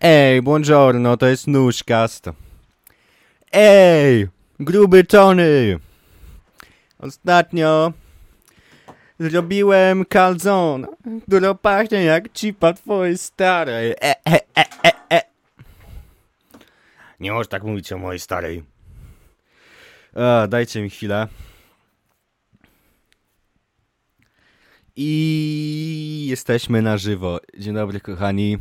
Ej, buongiorno, to jest Nóżkast. Ej, gruby Tony. Ostatnio zrobiłem calzone, który pachnie jak cipa twojej starej. E, e, e, e, e. Nie możesz tak mówić o mojej starej. A, dajcie mi chwilę. I jesteśmy na żywo. Dzień dobry, kochani.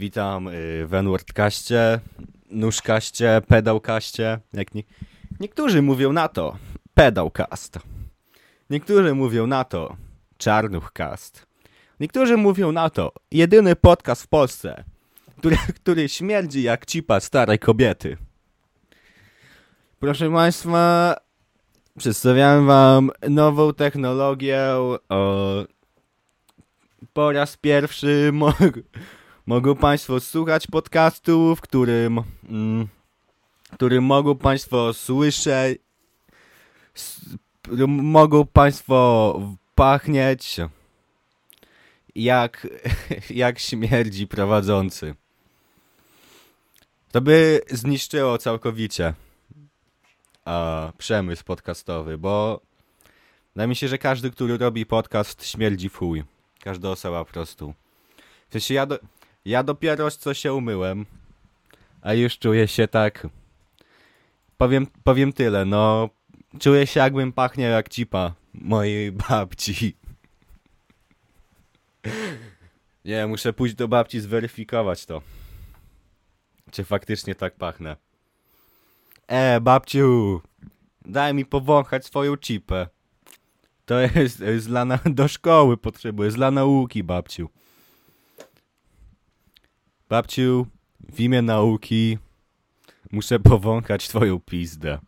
Witam y, w N-Wordkaście, Nóżkaście, Pedałkaście. Jak nie... Niektórzy mówią na to Pedałcast. Niektórzy mówią na to Czarnuchcast. Niektórzy mówią na to jedyny podcast w Polsce, który, który śmierdzi jak cipa starej kobiety. Proszę Państwa, przedstawiam Wam nową technologię. O, po raz pierwszy mo mogą Państwo słuchać podcastu, w którym, mm, którym mogą Państwo słyszeć, mogą Państwo pachnieć jak, jak śmierdzi prowadzący. To by zniszczyło całkowicie a, przemysł podcastowy, bo wydaje mi się, że każdy, który robi podcast, śmierdzi w chuj. Każda osoba po prostu. W sensie ja, do, ja dopiero co się umyłem, a już czuję się tak... Powiem, powiem tyle, no... Czuję się jakbym pachniał jak cipa mojej babci. Nie, muszę pójść do babci zweryfikować to. Czy faktycznie tak pachnę. E, babciu, daj mi powąchać swoją cipę. To jest, jest dla na, do szkoły potrzebuję, jest dla nauki, babciu. Babciu, w imię nauki muszę powąchać twoją pizdę.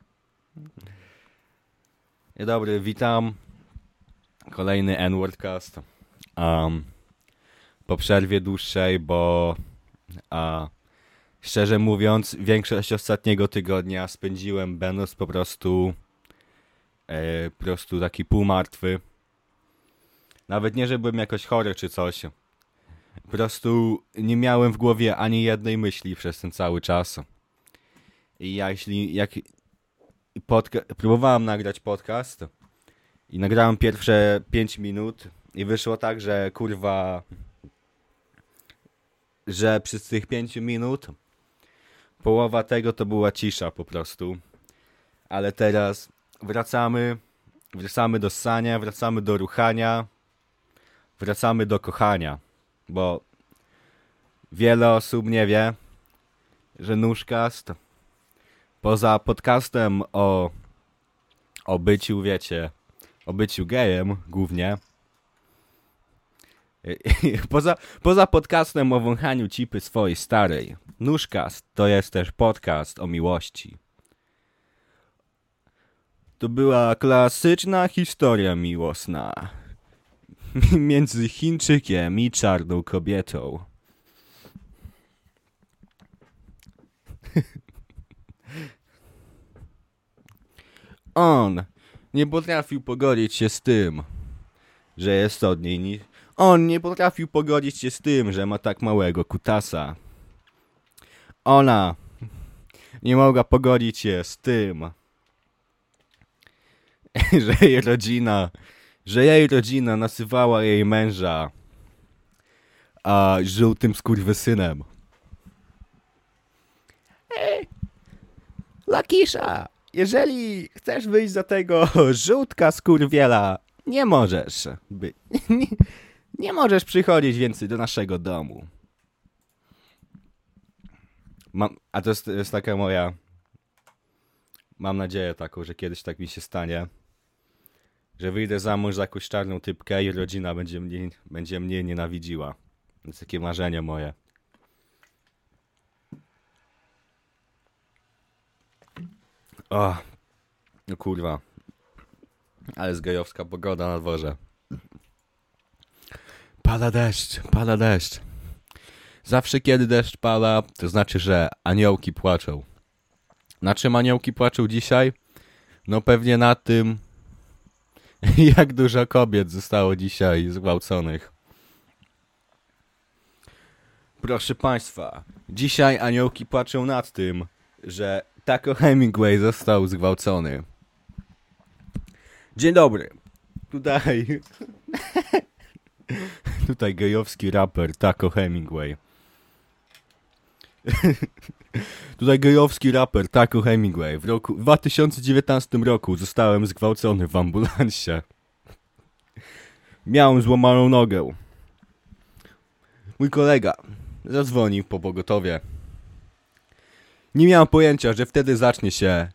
Dzień dobry, witam. Kolejny N-Wordcast. Um, po przerwie dłuższej, bo szczerze mówiąc, większość ostatniego tygodnia spędziłem będąc po prostu e, po prostu taki półmartwy. Nawet nie, że byłem jakoś chory czy coś. Po prostu nie miałem w głowie ani jednej myśli przez ten cały czas. I ja jeśli jak podca- próbowałem nagrać podcast i nagrałem pierwsze 5 minut i wyszło tak, że kurwa że przez tych 5 minut połowa tego to była cisza po prostu. Ale teraz wracamy, wracamy do ssania, wracamy do ruchania, wracamy do kochania, bo wiele osób nie wie, że Nóżkast poza podcastem o o byciu, wiecie, o byciu gejem głównie, poza, poza podcastem o wąchaniu cipy swojej starej, Nóżkast to jest też podcast o miłości. To była klasyczna historia miłosna między Chińczykiem i czarną kobietą. On nie potrafił pogodzić się z tym, że jest od niej ni- On nie potrafił pogodzić się z tym, że ma tak małego kutasa. Ona nie mogła pogodzić się z tym, że jej rodzina, że jej rodzina nasywała jej męża a żółtym skurwysynem. Ej, Lakisza, jeżeli chcesz wyjść za tego żółtka skurwiela, nie możesz by, nie, nie możesz przychodzić więcej do naszego domu. Mam, a to jest, jest taka moja. Mam nadzieję taką, że kiedyś tak mi się stanie. Że wyjdę za mąż za jakąś czarną typkę i rodzina będzie mnie, będzie mnie nienawidziła. To jest takie marzenie moje. O, no kurwa. Ale jest gejowska pogoda na dworze. Pada deszcz, pada deszcz. Zawsze kiedy deszcz pada, to znaczy, że aniołki płaczą. Na czym aniołki płaczą dzisiaj? No pewnie na tym, jak dużo kobiet zostało dzisiaj zgwałconych. Proszę Państwa, dzisiaj aniołki płaczą nad tym, że Taco Hemingway został zgwałcony. Dzień dobry. Tutaj... Tutaj gejowski raper Taco Hemingway. Tutaj gejowski raper Taco Hemingway. W roku w 2019 roku zostałem zgwałcony w ambulansie. Miałem złamaną nogę. Mój kolega zadzwonił po pogotowie. Nie miałem pojęcia, że wtedy zacznie się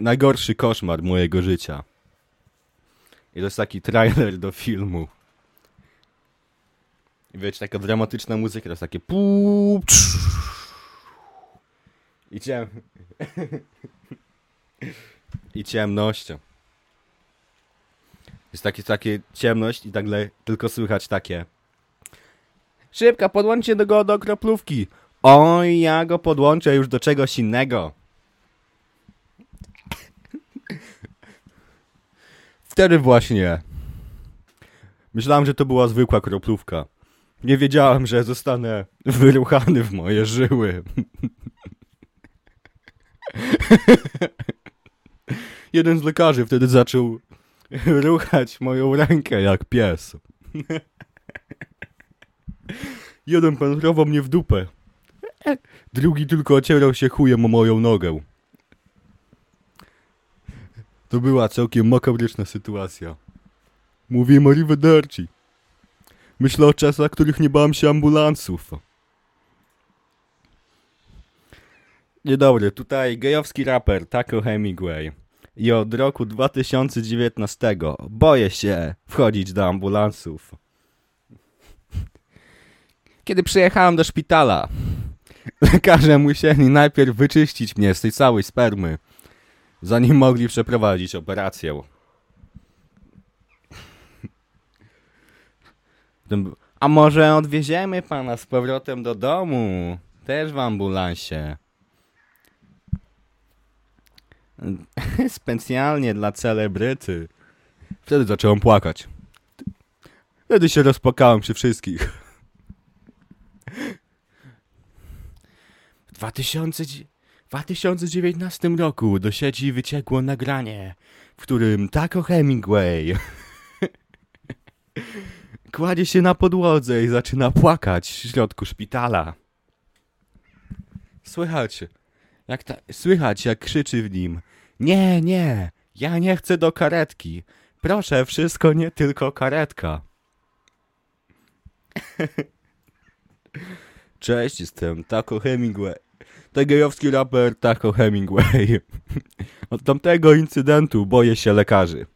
najgorszy koszmar mojego życia. I to jest taki trailer do filmu. I wiecie, taka dramatyczna muzyka, to jest takie puu, i ciem... I ciemność. Jest takie, takie ciemność i nagle tylko słychać takie Szybka, podłączcie do go do kroplówki. Oj, ja go podłączę już do czegoś innego. Wtedy właśnie myślałem, że to była zwykła kroplówka. Nie wiedziałem, że zostanę wyruchany w moje żyły. Jeden z lekarzy wtedy zaczął ruchać moją rękę jak pies. Jeden pętrował mnie w dupę. Drugi tylko ocierał się chujem o moją nogę. To była całkiem makabryczna sytuacja. Mówiłem o Riverderci. Myślę o czasach, których nie bałem się ambulansów. Dzień dobry, tutaj gejowski raper Taco Hemingway. I od roku 2019 boję się wchodzić do ambulansów. Kiedy przyjechałem do szpitala, lekarze musieli najpierw wyczyścić mnie z tej całej spermy, zanim mogli przeprowadzić operację. A może odwieziemy pana z powrotem do domu? Też w ambulansie. Specjalnie dla celebryty. Wtedy zacząłem płakać. Wtedy się rozpłakałem przy wszystkich. W 2000, 2019 roku do sieci wyciekło nagranie, w którym Taco Hemingway kładzie się na podłodze i zaczyna płakać w środku szpitala. Słychać, jak ta, słychać jak krzyczy w nim Nie, nie, ja nie chcę do karetki. Proszę, wszystko nie tylko karetka. Cześć, jestem Taco Hemingway. To gejowski raper Taco Hemingway. Od tamtego incydentu boję się lekarzy.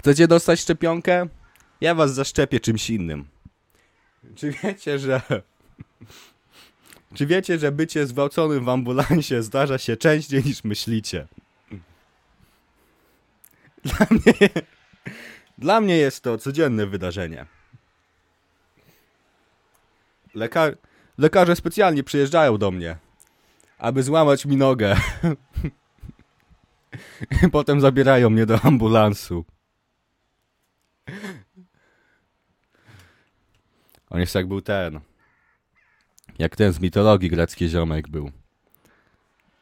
Chcecie dostać szczepionkę? Ja was zaszczepię czymś innym. Czy wiecie, że... Czy wiecie, że bycie zgwałconym w ambulansie zdarza się częściej niż myślicie? Dla mnie... Dla mnie jest to codzienne wydarzenie. Lekar... Lekarze specjalnie przyjeżdżają do mnie, aby złamać mi nogę. Potem zabierają mnie do ambulansu. On jest jak był ten. Jak ten z mitologii grecki ziomek był.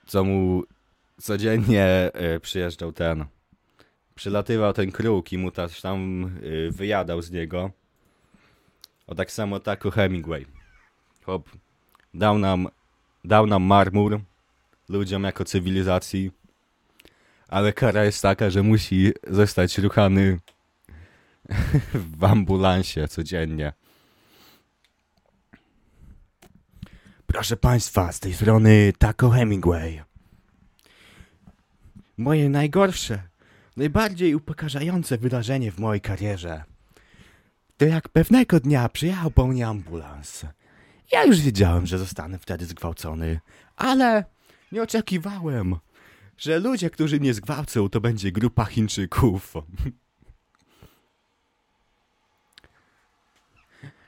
Co mu codziennie e, przyjeżdżał ten. Przylatywał ten kruk i mu też tam e, wyjadał z niego. O tak samo Taco Hemingway. Chłop dał nam, dał nam marmur ludziom jako cywilizacji. Ale kara jest taka, że musi zostać ruchany w ambulansie codziennie. Proszę Państwa, z tej strony Taco Hemingway. Moje najgorsze, najbardziej upokarzające wydarzenie w mojej karierze to jak pewnego dnia przyjechał po mnie ambulans. Ja już wiedziałem, że zostanę wtedy zgwałcony, ale nie oczekiwałem, że ludzie, którzy mnie zgwałcą, to będzie grupa Chińczyków.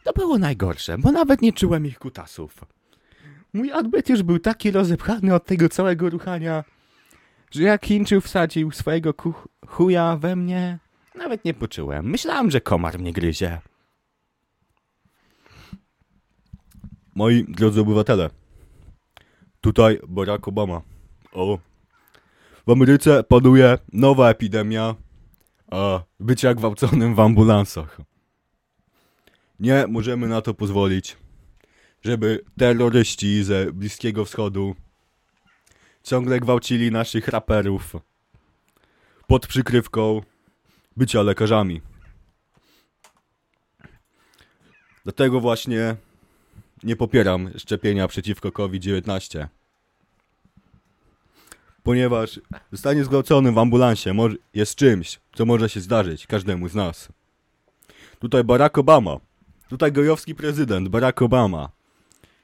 To było najgorsze, bo nawet nie czułem ich kutasów. Mój odbyt już był taki rozepchany od tego całego ruchania, że jak Chińczyk wsadził swojego chuja we mnie, nawet nie poczułem. Myślałem, że komar mnie gryzie. Moi drodzy obywatele, tutaj Barack Obama. O, w Ameryce panuje nowa epidemia a, bycia gwałconym w ambulansach. Nie możemy na to pozwolić, żeby terroryści ze Bliskiego Wschodu ciągle gwałcili naszych raperów pod przykrywką bycia lekarzami. Dlatego właśnie nie popieram szczepienia przeciwko COVID-19. Ponieważ zostanie zgwałcony w ambulansie jest czymś, co może się zdarzyć każdemu z nas. Tutaj Barack Obama, tutaj gojowski prezydent Barack Obama,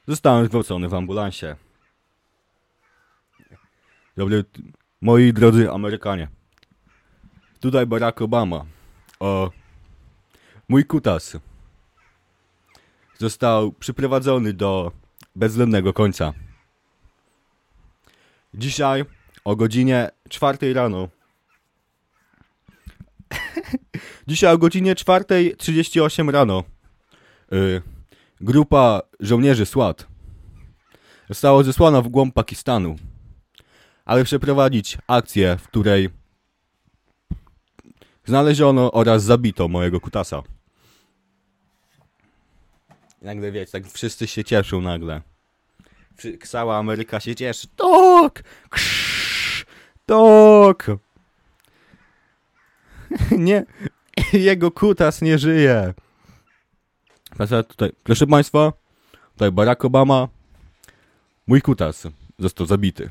zostałem zgwałcony w ambulansie. Dobry, moi drodzy Amerykanie. Tutaj Barack Obama. O, mój kutas został przyprowadzony do bezwzględnego końca. Dzisiaj o godzinie 4 rano. Dzisiaj o godzinie 4.38 rano. y, grupa żołnierzy SWAT została zesłana w głąb Pakistanu, aby przeprowadzić akcję, w której znaleziono oraz zabito mojego kutasa. I nagle wiecie, tak wszyscy się cieszą nagle. Cała Ameryka się cieszy. Tak! Krzyż, tak! Nie, jego kutas nie żyje. Tutaj, proszę Państwa, tutaj Barack Obama, mój kutas został zabity.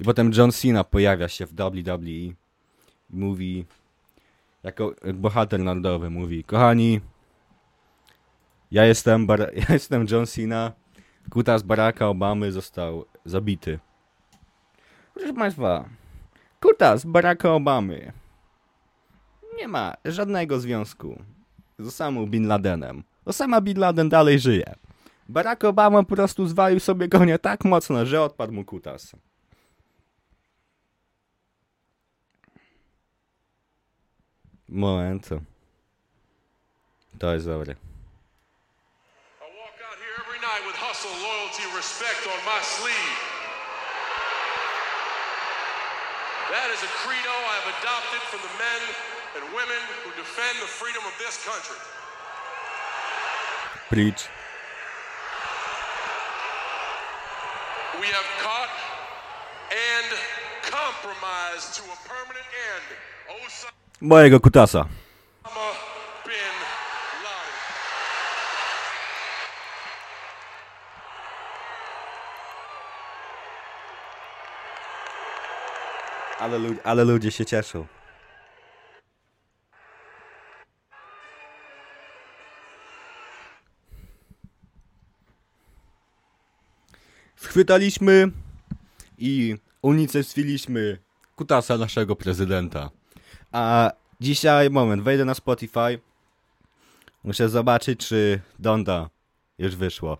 I potem John Cena pojawia się w WWE i mówi, jako jak bohater narodowy, mówi, kochani, ja jestem, Bar- ja jestem John Cena, kutas Baracka Obamy został zabity. Proszę Państwa, kutas Baracka Obamy nie ma żadnego związku z Osamą Bin Ladenem. Osama Bin Laden dalej żyje. Barack Obama po prostu zwalił sobie konia tak mocno, że odpadł mu kutas. Moment. To jest dobre. That is a credo I have adopted from the men and women who defend the freedom of this country. Preach. We have caught and compromised to a permanent end Mojego kutasa. Ale, ale ludzie się cieszą. Schwytaliśmy i unicestwiliśmy kutasa naszego prezydenta. A dzisiaj, moment, wejdę na Spotify. Muszę zobaczyć, czy Donda już wyszło.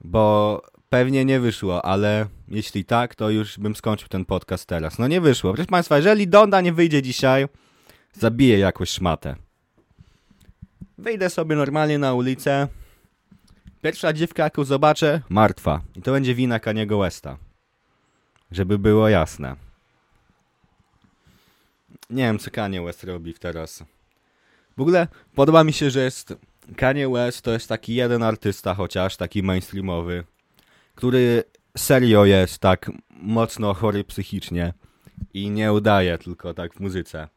Bo pewnie nie wyszło, ale jeśli tak, to już bym skończył ten podcast teraz. No nie wyszło. Proszę Państwa, jeżeli Donda nie wyjdzie dzisiaj, zabiję jakąś szmatę. Wyjdę sobie normalnie na ulicę. Pierwsza dziewka, jaką zobaczę, martwa. I to będzie wina Kaniego Westa. Żeby było jasne. Nie wiem, co Kanye West robi teraz. W ogóle podoba mi się, że jest Kanye West to jest taki jeden artysta chociaż, taki mainstreamowy, który serio jest tak mocno chory psychicznie i nie udaje tylko tak w muzyce.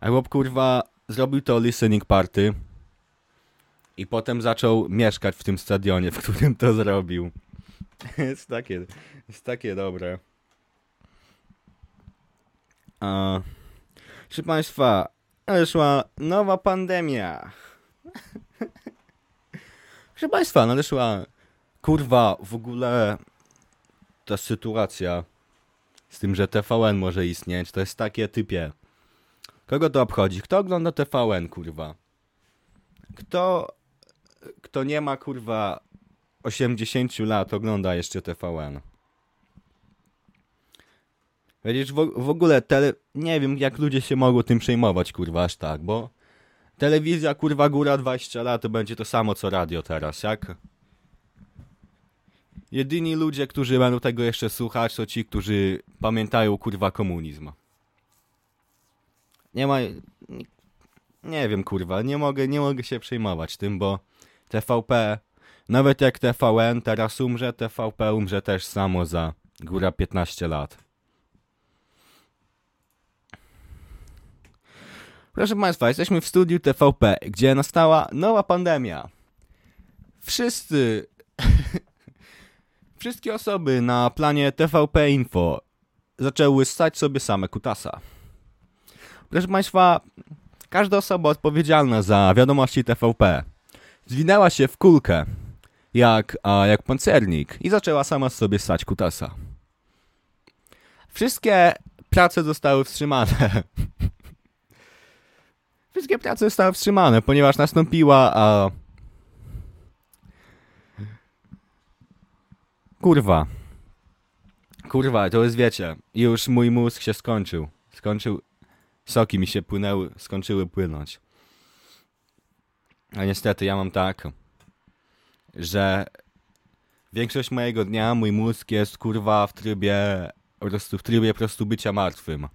A chłop kurwa zrobił to listening party i potem zaczął mieszkać w tym stadionie, w którym to zrobił. jest takie, jest takie dobre. A, proszę Państwa, nadeszła nowa pandemia. proszę Państwa, nadeszła kurwa w ogóle ta sytuacja z tym, że TVN może istnieć, to jest takie typie. Kogo to obchodzi? Kto ogląda TVN, kurwa? Kto, kto nie ma, kurwa, 80 lat, ogląda jeszcze TVN? Wiesz, w, w ogóle tele... Nie wiem, jak ludzie się mogą tym przejmować, kurwa, aż tak, bo... Telewizja, kurwa, góra 20 lat, to będzie to samo, co radio teraz, jak? Jedyni ludzie, którzy będą tego jeszcze słuchać, to ci, którzy pamiętają kurwa komunizm. Nie ma... Nie, wiem kurwa, nie mogę, nie mogę się przejmować tym, bo TVP, nawet jak TVN teraz umrze, TVP umrze też samo za góra 15 lat. Proszę Państwa, jesteśmy w studiu TVP, gdzie nastała nowa pandemia. Wszyscy, wszystkie osoby na planie TVP Info zaczęły stać sobie same kutasa. Proszę Państwa, każda osoba odpowiedzialna za wiadomości TVP zwinęła się w kulkę, jak, a, jak pancernik i zaczęła sama sobie stać kutasa. Wszystkie prace zostały wstrzymane. Wszystkie prace zostały wstrzymane, ponieważ nastąpiła a... Kurwa. Kurwa, to jest wiecie, już mój mózg się skończył. Skończył, soki mi się płynęły, skończyły płynąć. A niestety ja mam tak, że większość mojego dnia mój mózg jest kurwa w trybie, po prostu w trybie po prostu bycia martwym.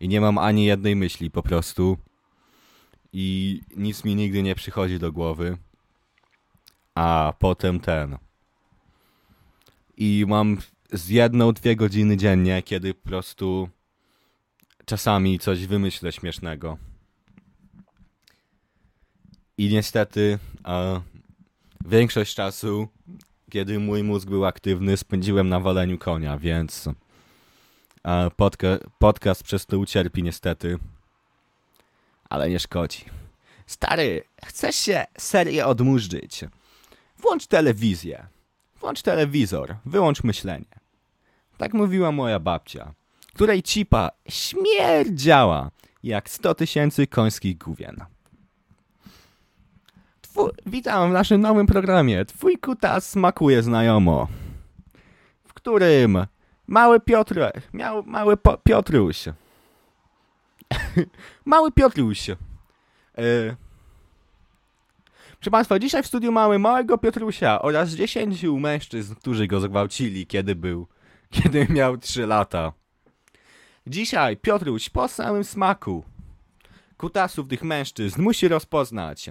I nie mam ani jednej myśli po prostu. I nic mi nigdy nie przychodzi do głowy. A potem ten. I mam z jedną, dwie godziny dziennie, kiedy po prostu czasami coś wymyślę śmiesznego. I niestety a, większość czasu, kiedy mój mózg był aktywny, spędziłem na waleniu konia, więc a, podca podcast przez to ucierpi niestety. Ale nie szkodzi. Stary, chcesz się serię odmurzyć? Włącz telewizję. Włącz telewizor. Wyłącz myślenie. Tak mówiła moja babcia, której cipa śmierdziała jak 100 tysięcy końskich główien. Twu- Witam w naszym nowym programie. Twój kutas smakuje znajomo. W którym mały Piotr, miał mały po, Piotruś. mały Piotruś. Yy. Proszę Państwa, dzisiaj w studiu mamy małego Piotrusia oraz 10 mężczyzn, którzy go zgwałcili, kiedy był, kiedy miał 3 lata. Dzisiaj Piotruś po samym smaku kutasów tych mężczyzn musi rozpoznać,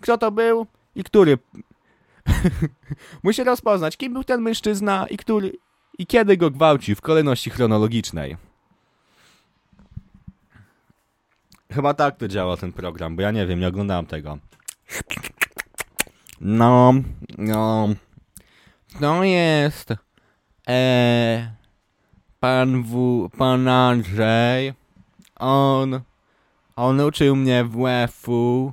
kto to był i który. musi rozpoznać, kim był ten mężczyzna i który i kiedy go gwałcił w kolejności chronologicznej. Chyba tak to działa ten program, bo ja nie wiem, nie oglądałem tego. No, no. To jest. E, pan W. Pan Andrzej. On. On uczył mnie WF-u,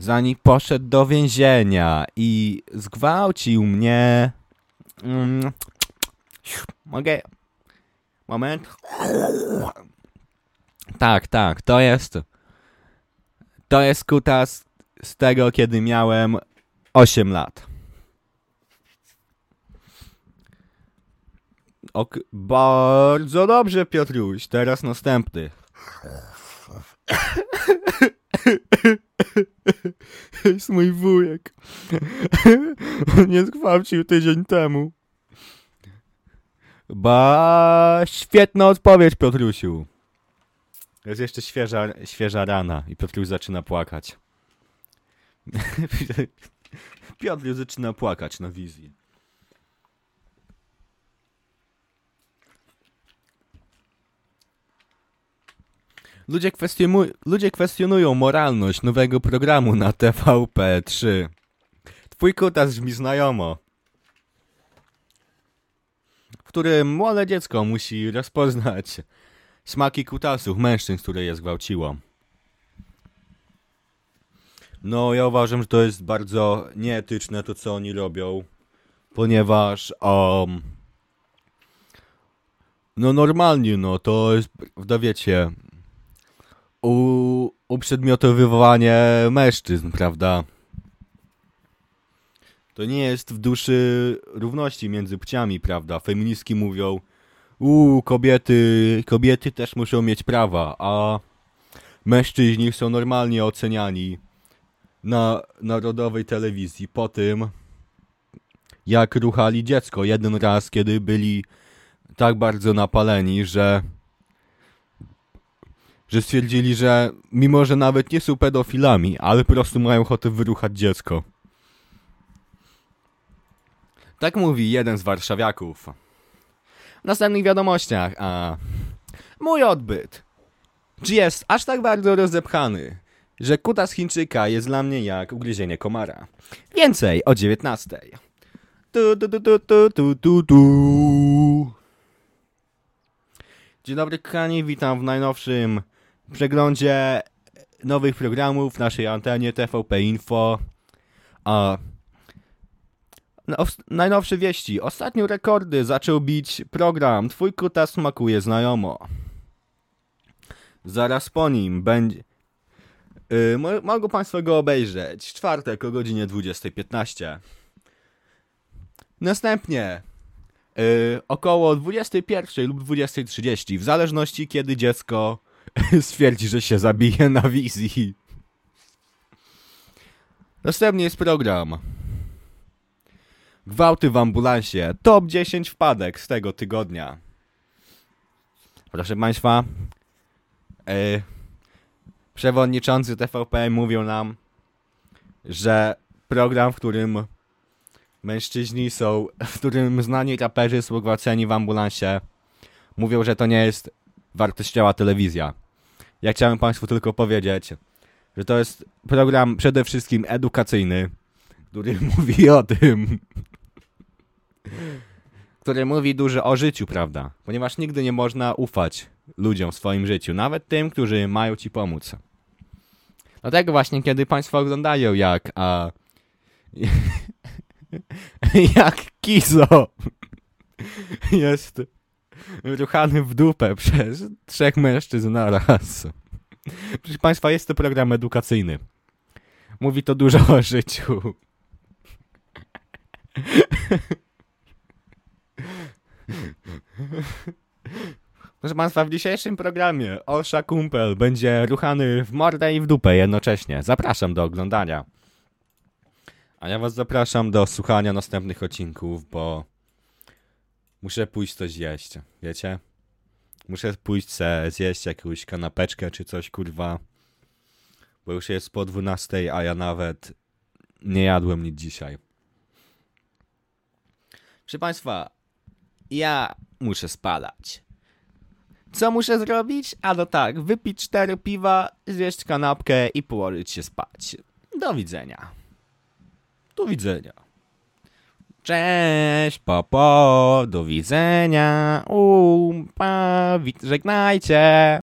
zanim poszedł do więzienia i zgwałcił mnie. Mm. Mogę. Moment. Tak, tak, to jest. To jest kutas z tego, kiedy miałem 8 lat. Ok, bardzo dobrze, Piotruś. Teraz następny. jest mój wujek. On mnie zgwałcił tydzień temu. Ba, świetna odpowiedź, Piotrusiu. Jest jeszcze świeża, świeża rana i Piotruś zaczyna płakać. Piotruś zaczyna płakać na wizji. Ludzie, ludzie kwestionują moralność nowego programu na TVP3. Twój kutas brzmi znajomo. W którym młode dziecko musi rozpoznać smaki kutasów mężczyzn, które je zgwałciło. No, ja uważam, że to jest bardzo nieetyczne to, co oni robią, ponieważ um, no normalnie, no to jest, wiecie, u, uprzedmiotowywanie mężczyzn, prawda? To nie jest w duszy równości między płciami, prawda? Feministki mówią, u kobiety, kobiety też muszą mieć prawa, a mężczyźni są normalnie oceniani na narodowej telewizji po tym, jak ruchali dziecko. Jeden raz, kiedy byli tak bardzo napaleni, że że stwierdzili, że mimo, że nawet nie są pedofilami, ale po prostu mają ochotę wyruchać dziecko. Tak mówi jeden z warszawiaków. W następnych wiadomościach, a mój odbyt. Czy jest aż tak bardzo rozepchany, że kutas Chińczyka jest dla mnie jak ugryzienie komara? Więcej o 19. Tu, tu, tu, tu, tu, tu, tu, tu. Dzień dobry kochani, witam w najnowszym przeglądzie nowych programów w naszej antenie TVP Info. A no, najnowsze wieści. Ostatnio rekordy zaczął bić program Twój kutas smakuje znajomo. Zaraz po nim będzie... Yy, mo- mogą Państwo go obejrzeć. Czwartek o godzinie 20.15. Następnie yy, około 21 lub 20.30, w zależności kiedy dziecko stwierdzi, że się zabije na wizji. Następnie jest program. Gwałty w ambulansie. Top 10 wpadek z tego tygodnia. Proszę Państwa, yy, przewodniczący TVP mówią nam, że program, w którym mężczyźni są, w którym znani raperzy są gwałceni w ambulansie, mówią, że to nie jest wartościowa telewizja. Ja chciałem Państwu tylko powiedzieć, że to jest program przede wszystkim edukacyjny, który mówi o tym, który mówi dużo o życiu, prawda? Ponieważ nigdy nie można ufać ludziom w swoim życiu, nawet tym, którzy mają ci pomóc. Dlatego właśnie, kiedy Państwo oglądają jak, a... jak Kizo jest ruchany w dupę przez trzech mężczyzn naraz. Proszę Państwa, jest to program edukacyjny. Mówi to dużo o życiu. Proszę Państwa, w dzisiejszym programie Olsza Kumpel będzie ruchany w mordę i w dupę jednocześnie. Zapraszam do oglądania. A ja Was zapraszam do słuchania następnych odcinków, bo muszę pójść coś zjeść, wiecie? Muszę pójść se zjeść jakąś kanapeczkę czy coś, kurwa. Bo już jest po 12, a ja nawet nie jadłem nic dzisiaj. Proszę Państwa, ja muszę spalać. Co muszę zrobić? A no tak, wypić cztery piwa, zjeść kanapkę i położyć się spać. Do widzenia. Do widzenia. Cześć, popo, do widzenia, umpa, żegnajcie.